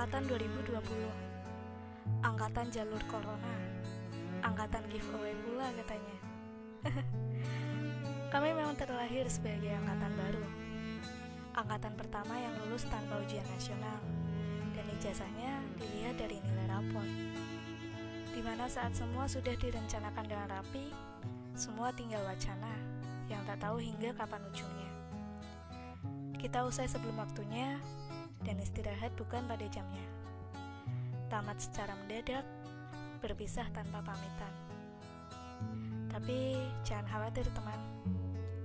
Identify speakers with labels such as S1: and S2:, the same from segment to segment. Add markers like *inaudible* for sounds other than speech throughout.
S1: Angkatan 2020 Angkatan jalur corona. Angkatan giveaway pula katanya. *laughs* Kami memang terlahir sebagai angkatan baru. Angkatan pertama yang lulus tanpa ujian nasional. Dan ijazahnya dilihat dari nilai rapor Di mana saat semua sudah direncanakan dengan rapi Semua tinggal wacana Yang tak tahu hingga kapan ujungnya. Kita usai sebelum waktunya dan istirahat bukan pada jamnya. Tamat secara mendadak, berpisah tanpa pamitan. Tapi jangan khawatir teman,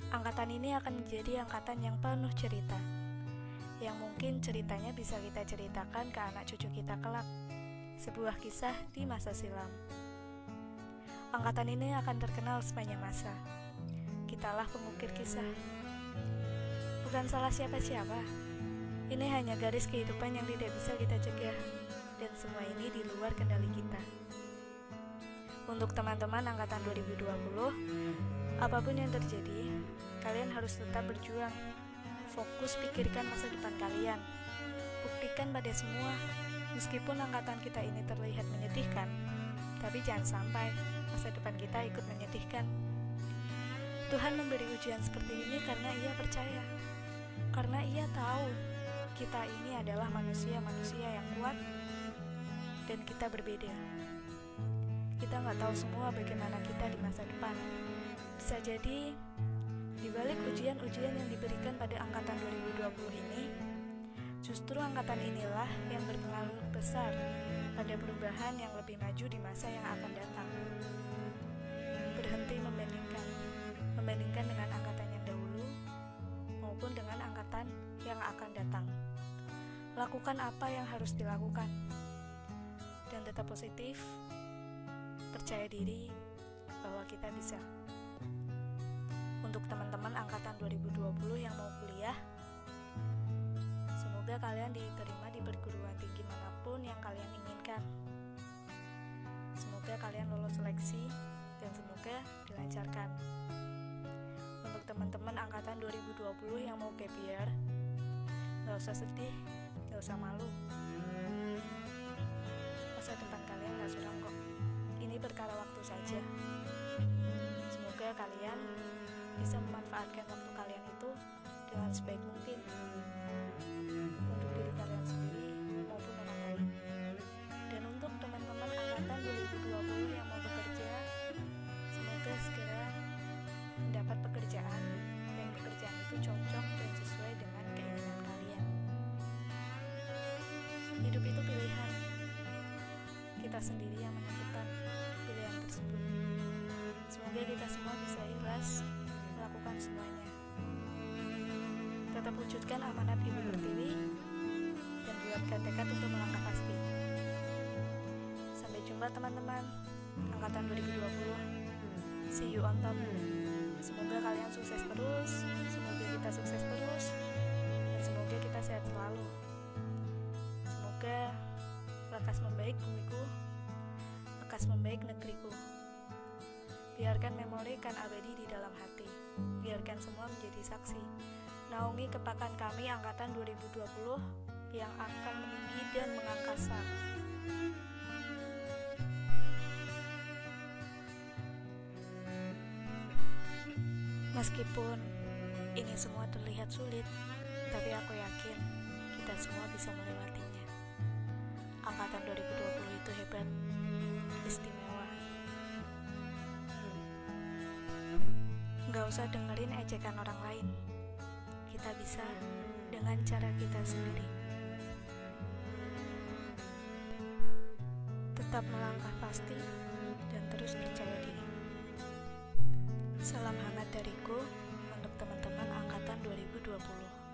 S1: angkatan ini akan menjadi angkatan yang penuh cerita. Yang mungkin ceritanya bisa kita ceritakan ke anak cucu kita kelak. Sebuah kisah di masa silam. Angkatan ini akan terkenal sepanjang masa. Kitalah pengukir kisah. Bukan salah siapa-siapa, ini hanya garis kehidupan yang tidak bisa kita cegah, dan semua ini di luar kendali kita. Untuk teman-teman angkatan 2020, apa pun yang terjadi, kalian harus tetap berjuang. Fokus pikirkan masa depan kalian. Buktikan pada semua, meskipun angkatan kita ini terlihat menyedihkan, tapi jangan sampai masa depan kita ikut menyedihkan. Tuhan memberi ujian seperti ini karena ia percaya, karena ia tahu kita ini adalah manusia-manusia yang kuat dan kita berbeda. Kita nggak tahu semua bagaimana kita di masa depan. Bisa jadi di balik ujian-ujian yang diberikan pada angkatan 2020 ini, justru angkatan inilah yang berpengaruh besar pada perubahan yang lebih maju di masa yang akan datang. Berhenti membandingkan, membandingkan dengan angkatan yang dahulu maupun dengan angkatan yang akan datang. Lakukan apa yang harus dilakukan, dan tetap positif. Percaya diri bahwa kita bisa. Untuk teman-teman angkatan 2020 yang mau kuliah, semoga kalian diterima di perguruan tinggi mana pun yang kalian inginkan. Semoga kalian lolos seleksi dan semoga dilancarkan. Untuk teman-teman angkatan 2020 yang mau gap year, Gak usah sedih, gak usah malu. Masa depan kalian gak suram kok. Ini perkara waktu saja. Semoga kalian bisa memanfaatkan waktu Kita sendiri yang menentukan pilihan tersebut. Semoga kita semua bisa ikhlas melakukan semuanya. Tetap wujudkan amanat Ibu Pertiwi dan buatkan tekad untuk melangkah pasti. Sampai jumpa teman-teman angkatan 2020. See you on top. Semoga kalian sukses terus, semoga kita sukses terus, dan semoga kita sehat selalu. Semoga lekas membaik bumiku, lekas membaik negeriku. Biarkan memori kan abadi di dalam hati. Biarkan semua menjadi saksi. Naungi kepakan kami angkatan 2020 yang akan meninggi dan mengangkasa. Meskipun ini semua terlihat sulit, tapi aku yakin kita semua bisa melewatinya. Angkatan 2020 itu hebat, istimewa. Gak usah dengerin ejekan orang lain. Kita bisa dengan cara kita sendiri. Tetap melangkah pasti dan terus percaya diri. Salam hangat dariku untuk teman-teman angkatan 2020.